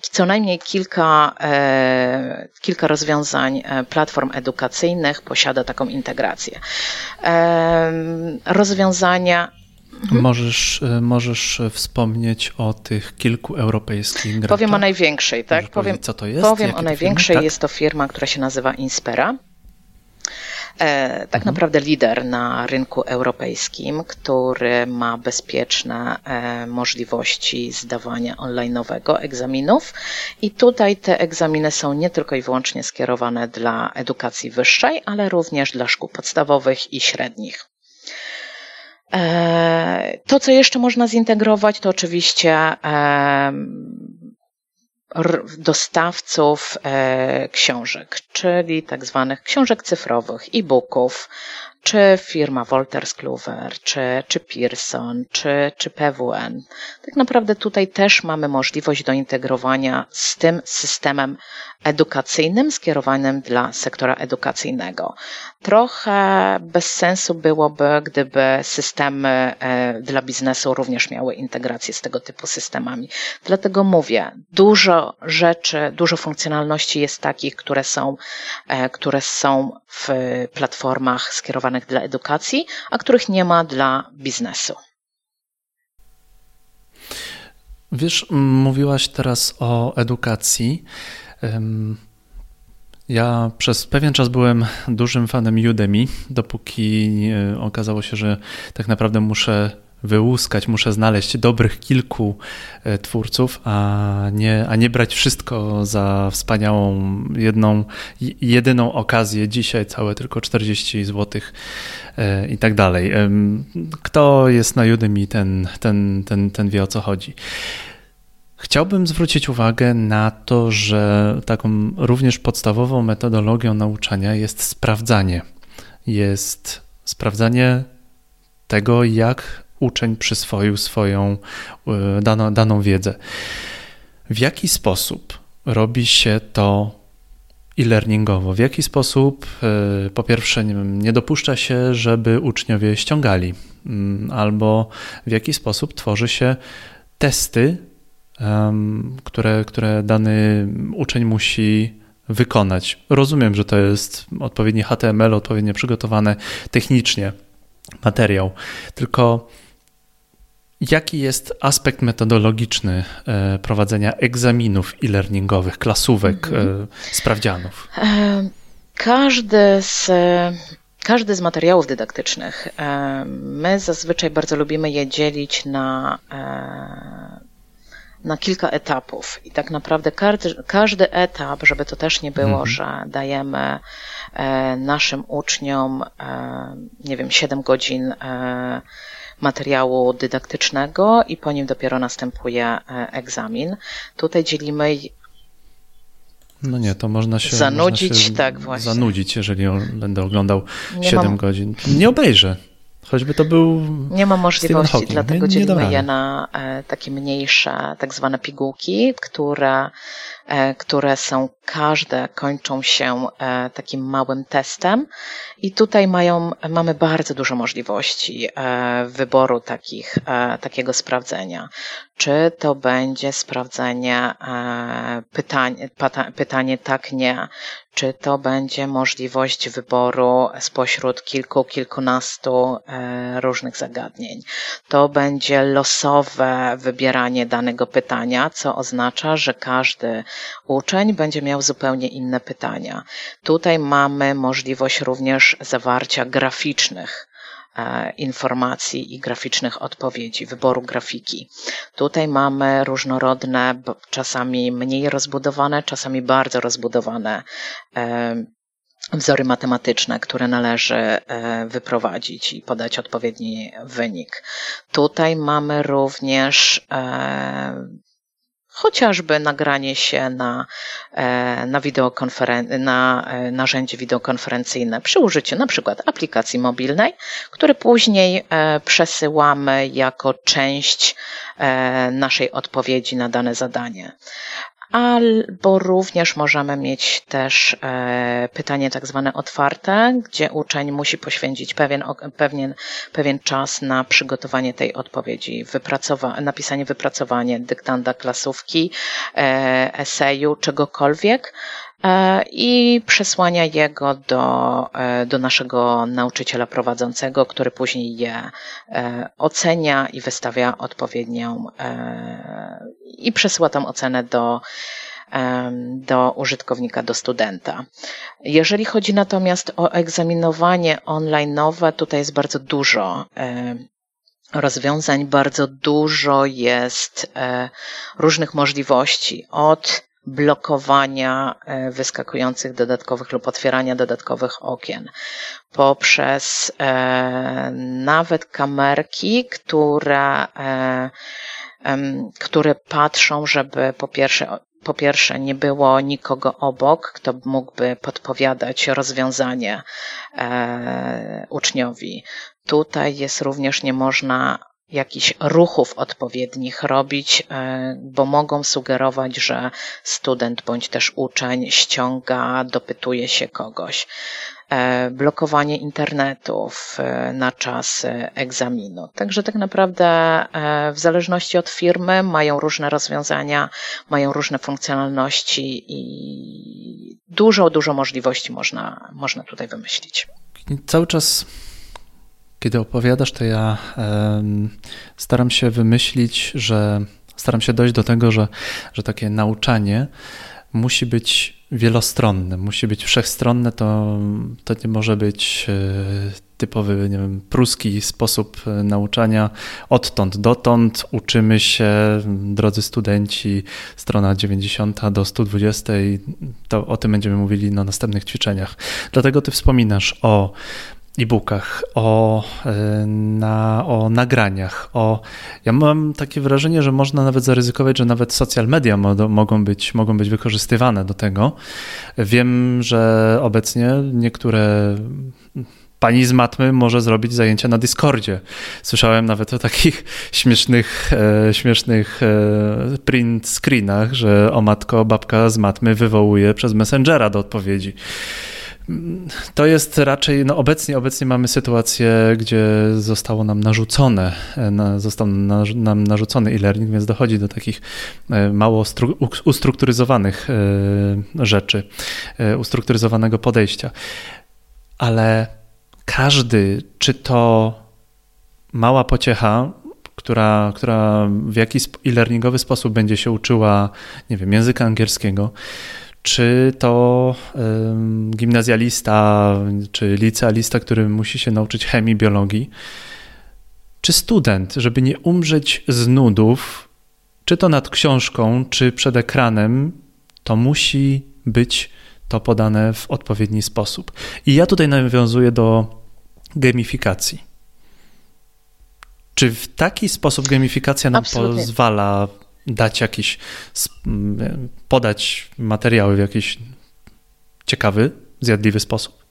co najmniej kilka, e, kilka rozwiązań e, platform edukacyjnych posiada taką integrację. Rozwiązania Mhm. Możesz, e, możesz wspomnieć o tych kilku europejskich graczach? Powiem o największej, tak? powiem, co to jest? Powiem o największej. Tak? Jest to firma, która się nazywa Inspera. E, tak mhm. naprawdę lider na rynku europejskim, który ma bezpieczne e, możliwości zdawania online'owego egzaminów. I tutaj te egzaminy są nie tylko i wyłącznie skierowane dla edukacji wyższej, ale również dla szkół podstawowych i średnich. E, to, co jeszcze można zintegrować, to oczywiście dostawców e, książek, czyli tak zwanych książek cyfrowych, e-booków, czy firma Wolters Kluwer, czy, czy Pearson, czy, czy PWN. Tak naprawdę tutaj też mamy możliwość do integrowania z tym systemem edukacyjnym skierowanym dla sektora edukacyjnego. Trochę bez sensu byłoby, gdyby systemy e, dla biznesu również miały integrację z tego typu systemami. Dlatego mówię, dużo rzeczy, dużo funkcjonalności jest takich, które są, e, które są w platformach skierowanych dla edukacji, a których nie ma dla biznesu. Wiesz, mówiłaś teraz o edukacji. Ja przez pewien czas byłem dużym fanem Udemy, dopóki e, okazało się, że tak naprawdę muszę wyłuskać, muszę znaleźć dobrych kilku e, twórców, a nie, a nie brać wszystko za wspaniałą, jedną, jedyną okazję dzisiaj, całe tylko 40 zł e, i tak dalej. Kto jest na Udemy, ten, ten, ten, ten wie o co chodzi. Chciałbym zwrócić uwagę na to, że taką również podstawową metodologią nauczania jest sprawdzanie. Jest sprawdzanie tego, jak uczeń przyswoił swoją e, daną, daną wiedzę. W jaki sposób robi się to e-learningowo? W jaki sposób, e, po pierwsze, nie, wiem, nie dopuszcza się, żeby uczniowie ściągali, mm, albo w jaki sposób tworzy się testy, które, które dany uczeń musi wykonać. Rozumiem, że to jest odpowiedni HTML, odpowiednio przygotowane technicznie materiał, tylko Jaki jest aspekt metodologiczny e, prowadzenia egzaminów e-learningowych, klasówek, mhm. sprawdzianów? E, każdy z, każdy z materiałów dydaktycznych, my zazwyczaj bardzo lubimy je dzielić na, na kilka etapów. I tak naprawdę każdy, każdy etap, żeby to też nie było, mhm. że dajemy naszym uczniom, nie wiem, 7 godzin materiału dydaktycznego i po nim dopiero następuje e, egzamin. Tutaj dzielimy no nie, to można się zanudzić, można się tak właśnie. Zanudzić, jeżeli będę oglądał nie 7 mam... godzin. Nie obejrzę. Choćby to był. Nie ma możliwości, dlatego nie, dzielimy nie je na e, takie mniejsze, tak zwane pigułki, które E, które są każde kończą się takim małym testem i tutaj mają, mamy bardzo dużo możliwości e, wyboru takich, takiego sprawdzenia. Czy to będzie sprawdzenie pytanie, pytanie tak, nie, czy to będzie możliwość wyboru spośród kilku, kilkunastu różnych zagadnień. To będzie losowe wybieranie danego pytania, co oznacza, że każdy uczeń będzie miał zupełnie inne pytania. Tutaj mamy możliwość również zawarcia graficznych e, informacji i graficznych odpowiedzi, wyboru grafiki. Tutaj mamy różnorodne, czasami mniej rozbudowane, czasami bardzo rozbudowane e, wzory matematyczne, które należy e, wyprowadzić i podać odpowiedni wynik. Tutaj mamy również chociażby nagranie się na, e, na, wideokonferen- na e, narzędzie wideokonferencyjne przy użyciu na przykład aplikacji mobilnej, które później e, przesyłamy jako część naszej odpowiedzi na dane zadanie albo również możemy mieć też e, pytanie tak zwane otwarte, gdzie uczeń musi poświęcić pewien, pewien, pewien czas na przygotowanie tej odpowiedzi, wypracowa napisanie wypracowanie dyktanda klasówki, e, eseju, czegokolwiek, i przesłania jego do, e, do naszego nauczyciela prowadzącego, który później je e, ocenia i wystawia odpowiednią i przesyła tą ocenę do, do użytkownika, do studenta. Jeżeli chodzi natomiast o egzaminowanie online'owe, tutaj jest bardzo dużo rozwiązań, bardzo dużo jest różnych możliwości od blokowania e, wyskakujących dodatkowych lub otwierania dodatkowych okien, poprzez e, nawet kamerki, które, e, które patrzą, żeby po pierwsze po pierwsze, nie było nikogo obok, kto mógłby podpowiadać rozwiązanie e, uczniowi. Tutaj jest również nie można jakichś ruchów odpowiednich robić, e, bo mogą sugerować, że student bądź też uczeń ściąga, dopytuje się kogoś. E, blokowanie internetów e, na czas egzaminu. Także tak naprawdę w zależności od firmy mają różne rozwiązania, mają różne funkcjonalności i dużo, dużo możliwości można, można tutaj wymyślić. Cały czas kiedy opowiadasz, to ja staram się wymyślić, że staram się dojść do tego, że, że takie nauczanie musi być wielostronne, musi być wszechstronne, to, to nie może być e, typowy, nie wiem, pruski sposób e, nauczania odtąd dotąd. Uczymy się, drodzy studenci, strona 90 do 120, to o tym będziemy mówili na następnych ćwiczeniach. Dlatego ty wspominasz o e-bookach, o, e, na, o nagraniach, o. Ja mam takie wrażenie, że można nawet zaryzykować, że nawet social media mogą być, mogą być wykorzystywane do tego. Wiem, że obecnie niektóre pani z matmy może zrobić zajęcia na Discordzie. Słyszałem nawet o takich śmiesznych, e, śmiesznych e, print screenach, że o matko babka z matmy wywołuje przez Messengera do odpowiedzi. To jest raczej, no obecnie, obecnie mamy sytuację, gdzie zostało nam narzucone, na, został nam narzucony e-learning, więc dochodzi do takich e, mało ustrukturyzowanych e, rzeczy, e, ustrukturyzowanego podejścia. Ale każdy, czy to mała pociecha, która, która w jakiś e-learningowy sposób będzie się uczyła, nie wiem, języka angielskiego, czy to gimnazjalista, czy licealista, który musi się nauczyć chemii, biologii, czy student, żeby nie umrzeć z nudów, czy to nad książką, czy przed ekranem, to musi być to podane w odpowiedni sposób. I ja tutaj nawiązuję do gamifikacji. Czy w taki sposób gamifikacja nam Absolutnie. pozwala dać jakiś, podać materiały w jakiś ciekawy, zjadliwy sposób?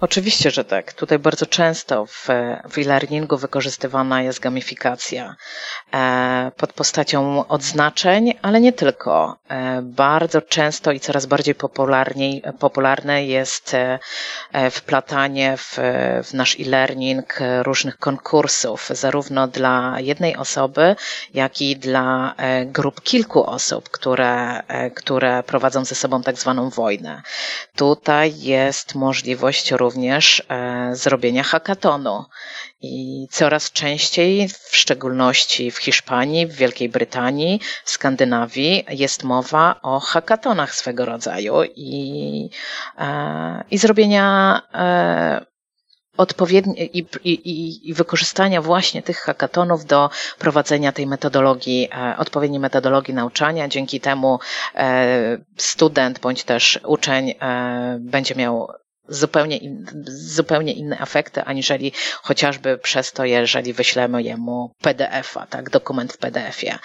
Oczywiście, że tak. Tutaj bardzo często w, w e-learningu wykorzystywana jest gamifikacja e, pod postacią odznaczeń, ale nie tylko. E, bardzo często i coraz bardziej popularne jest e, wplatanie w, w nasz e-learning różnych konkursów, zarówno dla jednej osoby, jak i dla grup kilku osób, które, które prowadzą ze sobą tak zwaną wojnę. Tutaj jest możliwość również również e, zrobienia hackatonu. I coraz częściej, w szczególności w Hiszpanii, w Wielkiej Brytanii, w Skandynawii, jest mowa o hackatonach swego rodzaju i, e, i zrobienia e, odpowiednie i, i, i, wykorzystania właśnie tych hackatonów do prowadzenia tej metodologii, odpowiedniej metodologii nauczania. Dzięki temu student bądź też uczeń będzie miał zupełnie, in, zupełnie inne efekty, aniżeli chociażby przez to, jeżeli wyślemy jemu PDF-a, tak, dokument w PDF-ie.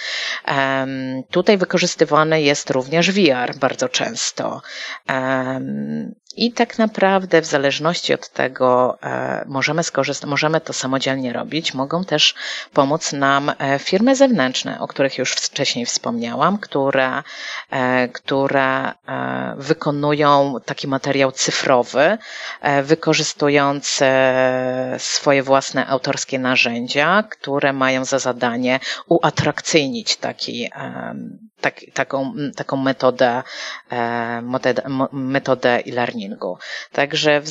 Um, tutaj wykorzystywany jest również VR bardzo często. Um, i tak naprawdę, w zależności od tego, e, możemy skorzystać, możemy to samodzielnie robić. Mogą też pomóc nam e, firmy zewnętrzne, o których już wcześniej wspomniałam, które, e, które wykonują taki materiał cyfrowy, wykorzystując swoje własne autorskie narzędzia, które mają za zadanie uatrakcyjnić taki, tak, taką, taką metodę, metodę, metodę e-learningu. Także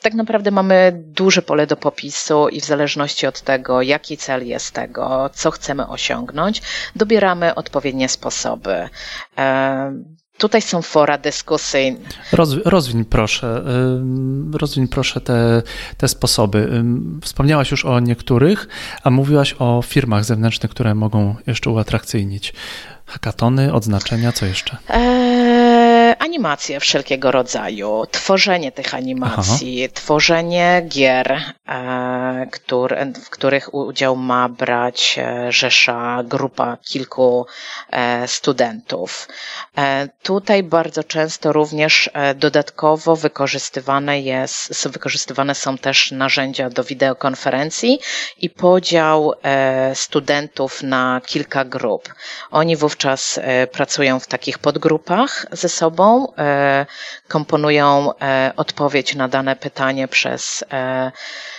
tak naprawdę mamy duże pole do popisu i w zależności od tego, jaki cel jest tego, co chcemy osiągnąć, dobieramy odpowiednie sposoby. Tutaj są fora dyskusyjne. Rozwi rozwiń proszę, rozwiń proszę te, te sposoby. Wspomniałaś już o niektórych, a mówiłaś o firmach zewnętrznych, które mogą jeszcze uatrakcyjnić. Hackatony, odznaczenia, co jeszcze? Eee, animacje wszelkiego rodzaju, tworzenie tych animacji, Aha. tworzenie gier, e, w których udział ma brać e, rzesza, grupa kilku e, studentów. Tutaj bardzo często również dodatkowo wykorzystywane, jest, wykorzystywane są też narzędzia do wideokonferencji i podział studentów na kilka grup. Oni wówczas pracują w takich podgrupach ze sobą, e, komponują e, odpowiedź na dane pytanie przez,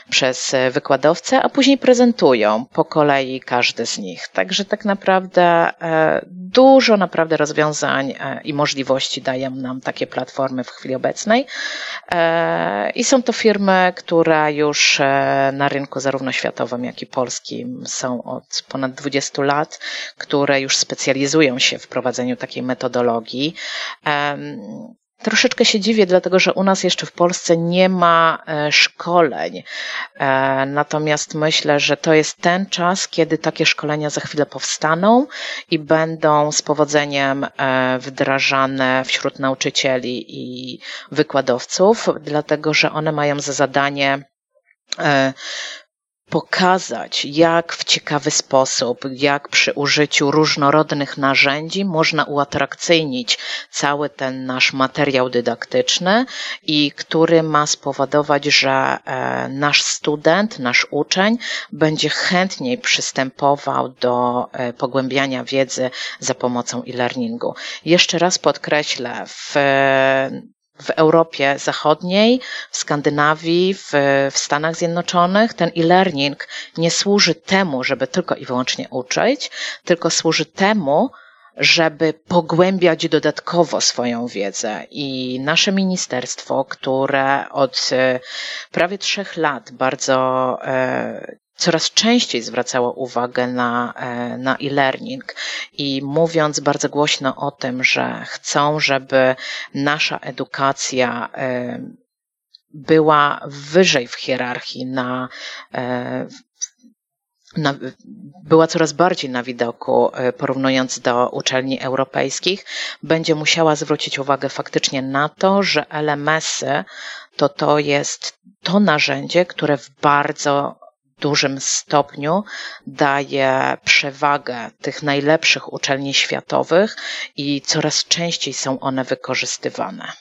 przez wykładowcę, a później prezentują po kolei każdy z nich. Także tak naprawdę dużo naprawdę rozwiązań i możliwości dają nam takie platformy w chwili obecnej. I są to firmy, które już na rynku zarówno światowym, jak i polskim są od ponad 20 lat, które już specjalizują specjalizują się w prowadzeniu takiej metodologii. Troszeczkę się dziwię, dlatego że u nas jeszcze w Polsce nie ma e, szkoleń. E, natomiast myślę, że to jest ten czas, kiedy takie szkolenia za chwilę powstaną i będą z powodzeniem e, wdrażane wśród nauczycieli i wykładowców, dlatego że one mają za zadanie pokazać, jak w ciekawy sposób, jak przy użyciu różnorodnych narzędzi można uatrakcyjnić cały ten nasz materiał dydaktyczny i który ma spowodować, że e, nasz student, nasz uczeń będzie chętniej przystępował do e, pogłębiania wiedzy za pomocą e-learningu. Jeszcze raz podkreślę, w w Europie Zachodniej, w Skandynawii, w, w Stanach Zjednoczonych ten e-learning nie służy temu, żeby tylko i wyłącznie uczyć, tylko służy temu, żeby pogłębiać dodatkowo swoją wiedzę. I nasze ministerstwo, które od e, prawie trzech lat bardzo e, coraz częściej zwracało uwagę na, e, na e-learning. I mówiąc bardzo głośno o tym, że chcą, żeby nasza edukacja e, była wyżej w hierarchii na, e, na, była coraz bardziej na widoku, porównując do uczelni europejskich, będzie musiała zwrócić uwagę faktycznie na to, że LMS-y to to jest to narzędzie, które w bardzo dużym stopniu daje przewagę tych najlepszych uczelni światowych i coraz częściej są one wykorzystywane.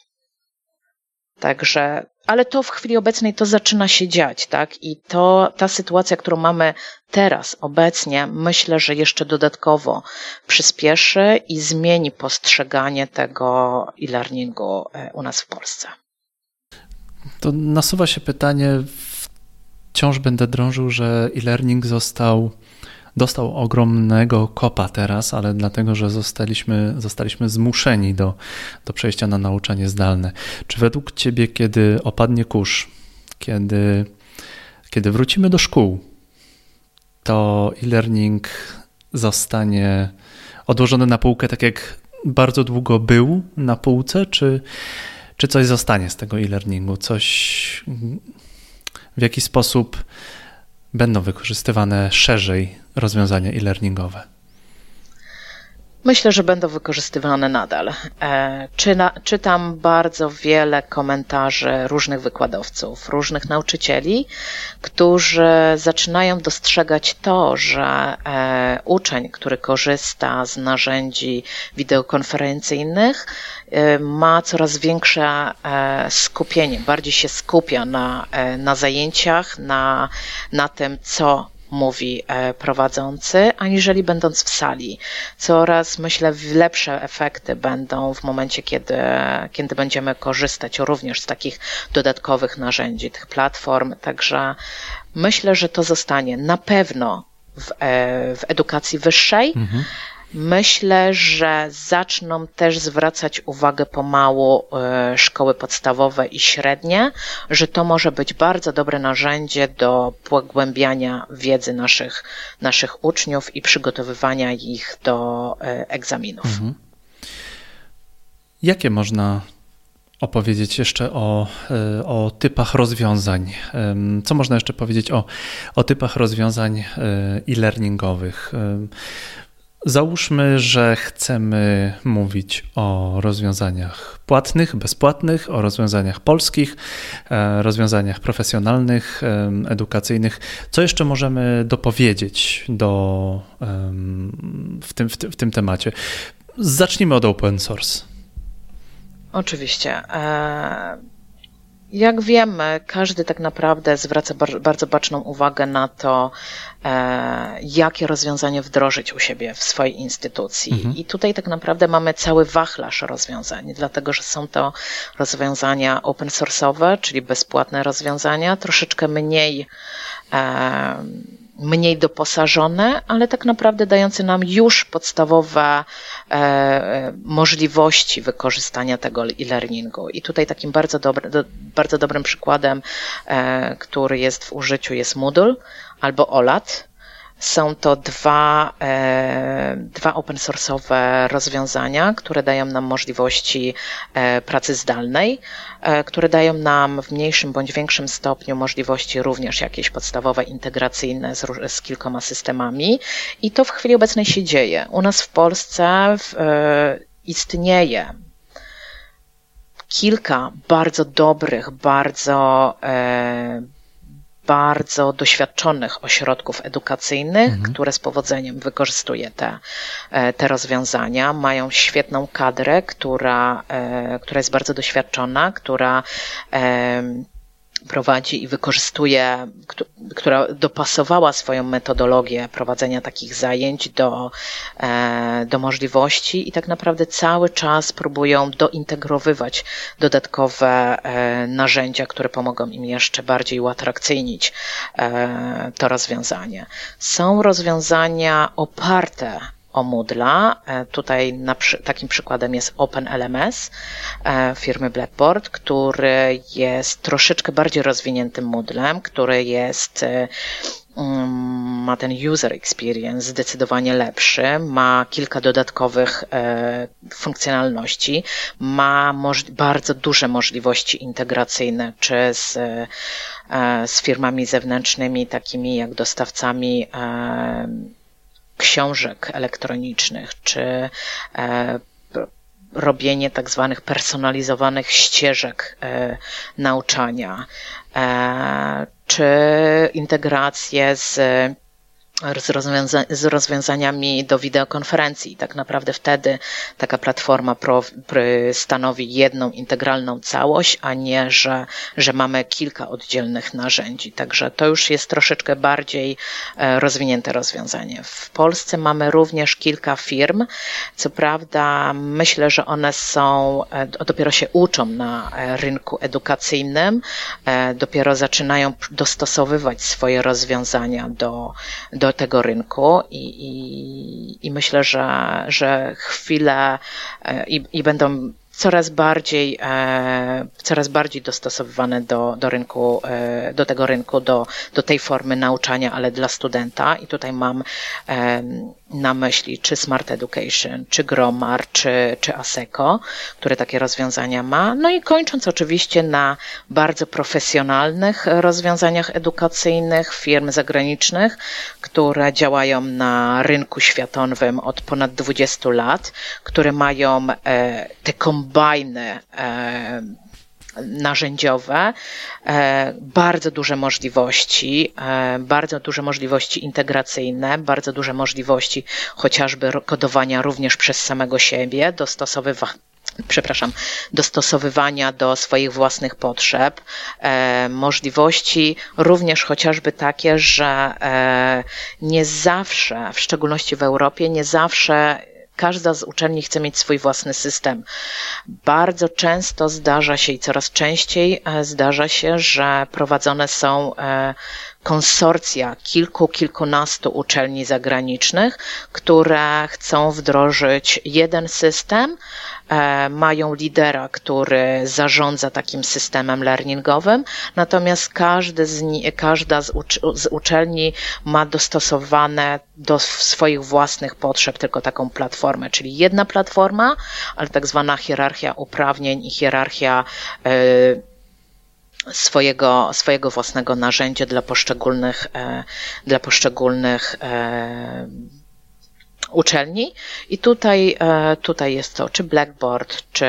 Także, ale to w chwili obecnej to zaczyna się dziać, tak? I to, ta sytuacja, którą mamy teraz, obecnie, myślę, że jeszcze dodatkowo przyspieszy i zmieni postrzeganie tego e-learningu e, u nas w Polsce. To nasuwa się pytanie, wciąż będę drążył, że e-learning został, dostał ogromnego kopa teraz, ale dlatego, że zostaliśmy, zostaliśmy zmuszeni do, do przejścia na nauczanie zdalne. Czy według Ciebie, kiedy opadnie kurz, kiedy, kiedy wrócimy do szkół, to e-learning zostanie odłożony na półkę tak jak bardzo długo był na półce, czy, czy coś zostanie z tego e-learningu? Coś w jaki sposób będą wykorzystywane szerzej rozwiązania e-learningowe? Myślę, że będą wykorzystywane nadal. E, Czyna, czytam bardzo wiele komentarzy różnych wykładowców, różnych nauczycieli, którzy zaczynają dostrzegać to, że e, uczeń, który korzysta z narzędzi wideokonferencyjnych, e, ma coraz większe skupienie, bardziej się skupia na, na zajęciach, na, na tym, co mówi e, prowadzący, aniżeli będąc w sali. Coraz, myślę, lepsze efekty będą w momencie, kiedy, kiedy będziemy korzystać również z takich dodatkowych narzędzi, tych platform. Także myślę, że to zostanie na pewno w, e, w edukacji wyższej. Mhm Myślę, że zaczną też zwracać uwagę pomału e, szkoły podstawowe i średnie, że to może być bardzo dobre narzędzie do pogłębiania wiedzy naszych, naszych uczniów i przygotowywania ich do e, egzaminów. Mhm. Jakie można opowiedzieć jeszcze o, e, o typach rozwiązań? Co można jeszcze powiedzieć o, o typach rozwiązań e-learningowych? Załóżmy, że chcemy mówić o rozwiązaniach płatnych, bezpłatnych, o rozwiązaniach polskich, e, rozwiązaniach profesjonalnych, edukacyjnych. Co jeszcze możemy dopowiedzieć do, w, tym, w, w tym temacie? Zacznijmy od open source. Oczywiście. Jak wiemy, każdy tak naprawdę zwraca bardzo baczną uwagę na to, e, jakie rozwiązanie wdrożyć u siebie w swojej instytucji. Mhm. I tutaj tak naprawdę mamy cały wachlarz rozwiązań, dlatego że są to rozwiązania open source'owe, czyli bezpłatne rozwiązania, troszeczkę mniej e, mniej doposażone, ale tak naprawdę dające nam już podstawowe e, możliwości wykorzystania tego e-learningu. I tutaj takim bardzo, dobre, do, bardzo dobrym przykładem, e, który jest w użyciu jest Moodle albo OLAT. Są to dwa, e, dwa open source'owe rozwiązania, które dają nam możliwości e, pracy zdalnej, e, które dają nam w mniejszym bądź większym stopniu możliwości również jakieś podstawowe integracyjne z, z kilkoma systemami. I to w chwili obecnej się dzieje. U nas w Polsce w, istnieje kilka bardzo dobrych, bardzo bardzo doświadczonych ośrodków edukacyjnych, mhm. które z powodzeniem wykorzystuje te, e, te rozwiązania. Mają świetną kadrę, która, e, która jest bardzo doświadczona, która prowadzi i wykorzystuje, która dopasowała swoją metodologię prowadzenia takich zajęć do, e, do możliwości i tak naprawdę cały czas próbują dointegrowywać dodatkowe e, narzędzia, które pomogą im jeszcze bardziej uatrakcyjnić e, to rozwiązanie. Są rozwiązania oparte o Moodla. E, tutaj na, takim przykładem jest OpenLMS e, firmy Blackboard, który jest troszeczkę bardziej rozwiniętym Moodlem, który jest e, mm, ma ten user experience zdecydowanie lepszy, ma kilka dodatkowych e, funkcjonalności, ma bardzo duże możliwości integracyjne, czy z, e, z firmami zewnętrznymi, takimi jak dostawcami e, książek elektronicznych, czy e, robienie tak zwanych personalizowanych ścieżek e, nauczania, e, czy integrację z z, rozwiąza z rozwiązaniami do wideokonferencji. Tak naprawdę wtedy taka platforma pro, stanowi jedną integralną całość, a nie, że, że mamy kilka oddzielnych narzędzi. Także to już jest troszeczkę bardziej e, rozwinięte rozwiązanie. W Polsce mamy również kilka firm. Co prawda, myślę, że one są, e, dopiero się uczą na e, rynku edukacyjnym, dopiero zaczynają dostosowywać swoje rozwiązania do, do do tego rynku i, i, i myślę, że, że chwilę e, i, i będą coraz bardziej, e, coraz bardziej dostosowywane do, do rynku, e, do tego rynku, do, do tej formy nauczania, ale dla studenta. I tutaj mam na myśli czy Smart Education, czy Gromar, czy, czy ASECO, które takie rozwiązania ma. No i kończąc oczywiście na bardzo profesjonalnych rozwiązaniach edukacyjnych firm zagranicznych, które działają na rynku światowym od ponad 20 lat, które mają e, te kombajny e, narzędziowe, e, bardzo duże możliwości, e, bardzo duże możliwości integracyjne, bardzo duże możliwości chociażby kodowania również przez samego siebie, dostosowywania przepraszam, dostosowywania do swoich własnych potrzeb, e, możliwości również chociażby takie, że nie zawsze, w szczególności w Europie, nie zawsze każda z uczelni chce mieć swój własny system. Bardzo często zdarza się i coraz częściej e, zdarza się, że prowadzone są e, konsorcja kilku, kilkunastu uczelni zagranicznych, które chcą wdrożyć jeden system, E, mają lidera, który zarządza takim systemem learningowym, natomiast każdy z, każda z, ucz, z uczelni ma dostosowane do swoich własnych potrzeb tylko taką platformę, czyli jedna platforma, ale tak zwana hierarchia uprawnień i hierarchia e, swojego, swojego własnego narzędzia dla poszczególnych, e, dla poszczególnych uczelni i tutaj, e, tutaj jest to czy Blackboard, czy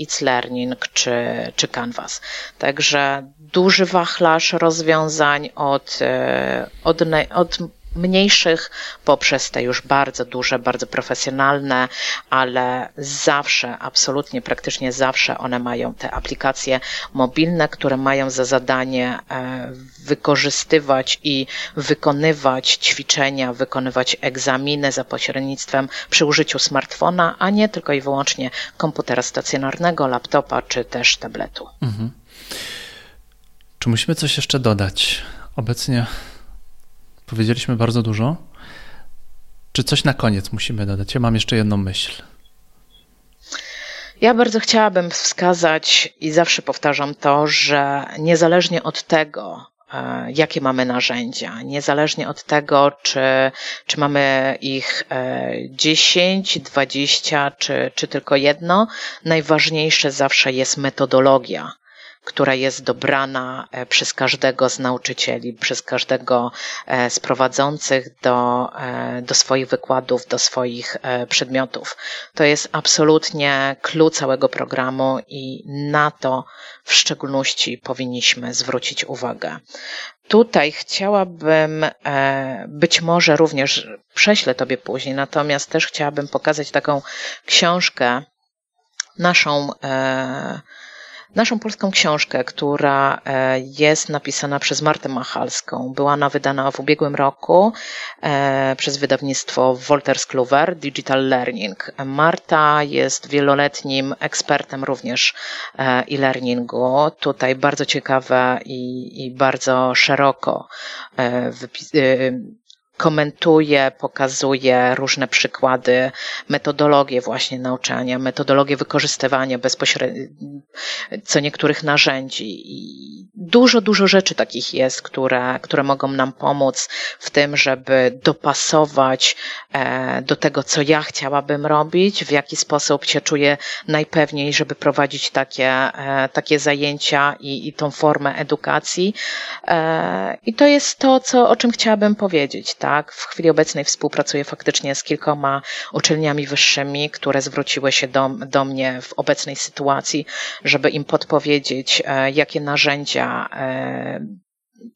It's Learning, czy, czy Canvas. Także duży wachlarz rozwiązań od, e, od, od mniejszych poprzez te już bardzo duże, bardzo profesjonalne, ale zawsze, absolutnie, praktycznie zawsze one mają te aplikacje mobilne, które mają za zadanie e, wykorzystywać i wykonywać ćwiczenia, wykonywać egzaminy za pośrednictwem przy użyciu smartfona, a nie tylko i wyłącznie komputera stacjonarnego, laptopa czy też tabletu. Mhm. Czy musimy coś jeszcze dodać? Obecnie Powiedzieliśmy bardzo dużo. Czy coś na koniec musimy dodać? Ja mam jeszcze jedną myśl. Ja bardzo chciałabym wskazać i zawsze powtarzam to, że niezależnie od tego, e, jakie mamy narzędzia, niezależnie od tego, czy, czy mamy ich 10, e, 20 czy, czy tylko jedno, najważniejsze zawsze jest metodologia która jest dobrana e, przez każdego z nauczycieli, przez każdego e, z prowadzących do, e, do swoich wykładów, do swoich przedmiotów. To jest absolutnie clue całego programu i na to w szczególności powinniśmy zwrócić uwagę. Tutaj chciałabym być może również prześlę Tobie później, natomiast też chciałabym pokazać taką książkę naszą naszą polską książkę, która e, jest napisana przez Martę Machalską. Była ona wydana w ubiegłym roku e, przez wydawnictwo Wolters Kluwer Digital Learning. Marta jest wieloletnim ekspertem również e, e-learningu. Tutaj bardzo ciekawe i, i bardzo szeroko komentuje, pokazuje różne przykłady, metodologie właśnie nauczania, metodologie wykorzystywania bezpośrednio co niektórych narzędzi. I dużo, dużo rzeczy takich jest, które, które mogą nam pomóc w tym, żeby dopasować e, do tego, co ja chciałabym robić, w jaki sposób się czuję najpewniej, żeby prowadzić takie, e, takie zajęcia i, i tą formę edukacji. E, I to jest to, co, o czym chciałabym powiedzieć, tak? Tak? W chwili obecnej współpracuję faktycznie z kilkoma uczelniami wyższymi, które zwróciły się do, do mnie w obecnej sytuacji, żeby im podpowiedzieć, e, jakie narzędzia e,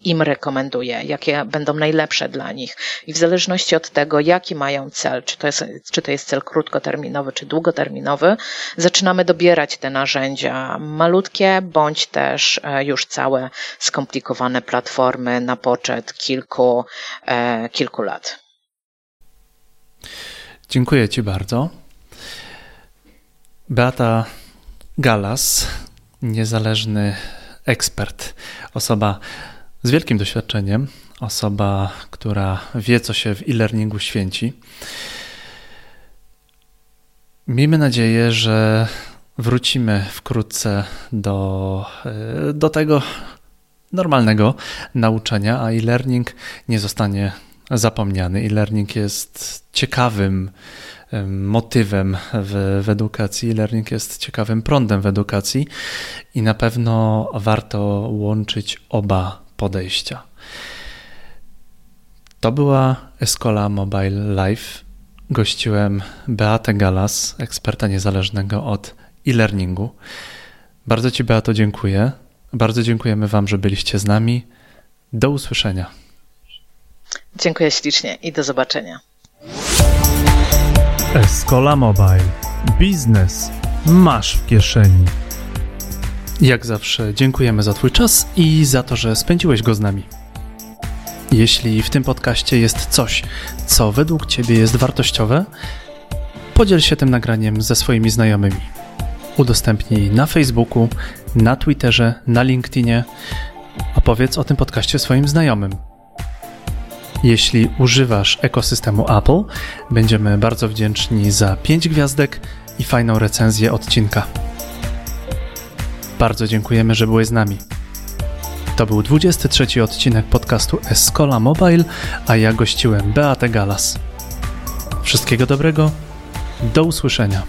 im rekomenduję, jakie będą najlepsze dla nich. I w zależności od tego, jaki mają cel, czy to jest, czy to jest cel krótkoterminowy, czy długoterminowy, zaczynamy dobierać te narzędzia malutkie, bądź też e, już całe skomplikowane platformy na poczet kilku, e, kilku lat. Dziękuję Ci bardzo. Beata Galas, niezależny ekspert, osoba z wielkim doświadczeniem, osoba, która wie, co się w e-learningu święci. Miejmy nadzieję, że wrócimy wkrótce do, e, do tego normalnego nauczania, a e-learning nie zostanie zapomniany. E-learning jest ciekawym motywem w, w edukacji. E-learning jest ciekawym prądem w edukacji i na pewno warto łączyć oba podejścia. To była Escola Mobile Life. Gościłem Beatę Galas, eksperta niezależnego od e-learningu. Bardzo Ci, Beato, dziękuję. Bardzo dziękujemy Wam, że byliście z nami. Do usłyszenia. Dziękuję ślicznie i do zobaczenia. Escola Mobile. Biznes masz w kieszeni. Jak zawsze dziękujemy za Twój czas i za to, że spędziłeś go z nami. Jeśli w tym podcaście jest coś, co według Ciebie jest wartościowe, podziel się tym nagraniem ze swoimi znajomymi. Udostępnij na Facebooku, na Twitterze, na LinkedInie. Opowiedz o tym podcaście swoim znajomym. Jeśli używasz ekosystemu Apple, będziemy bardzo wdzięczni za 5 gwiazdek i fajną recenzję odcinka. Bardzo dziękujemy, że byłeś z nami. To był 23 odcinek podcastu Escola Mobile, a ja gościłem Beatę Galas. Wszystkiego dobrego, do usłyszenia.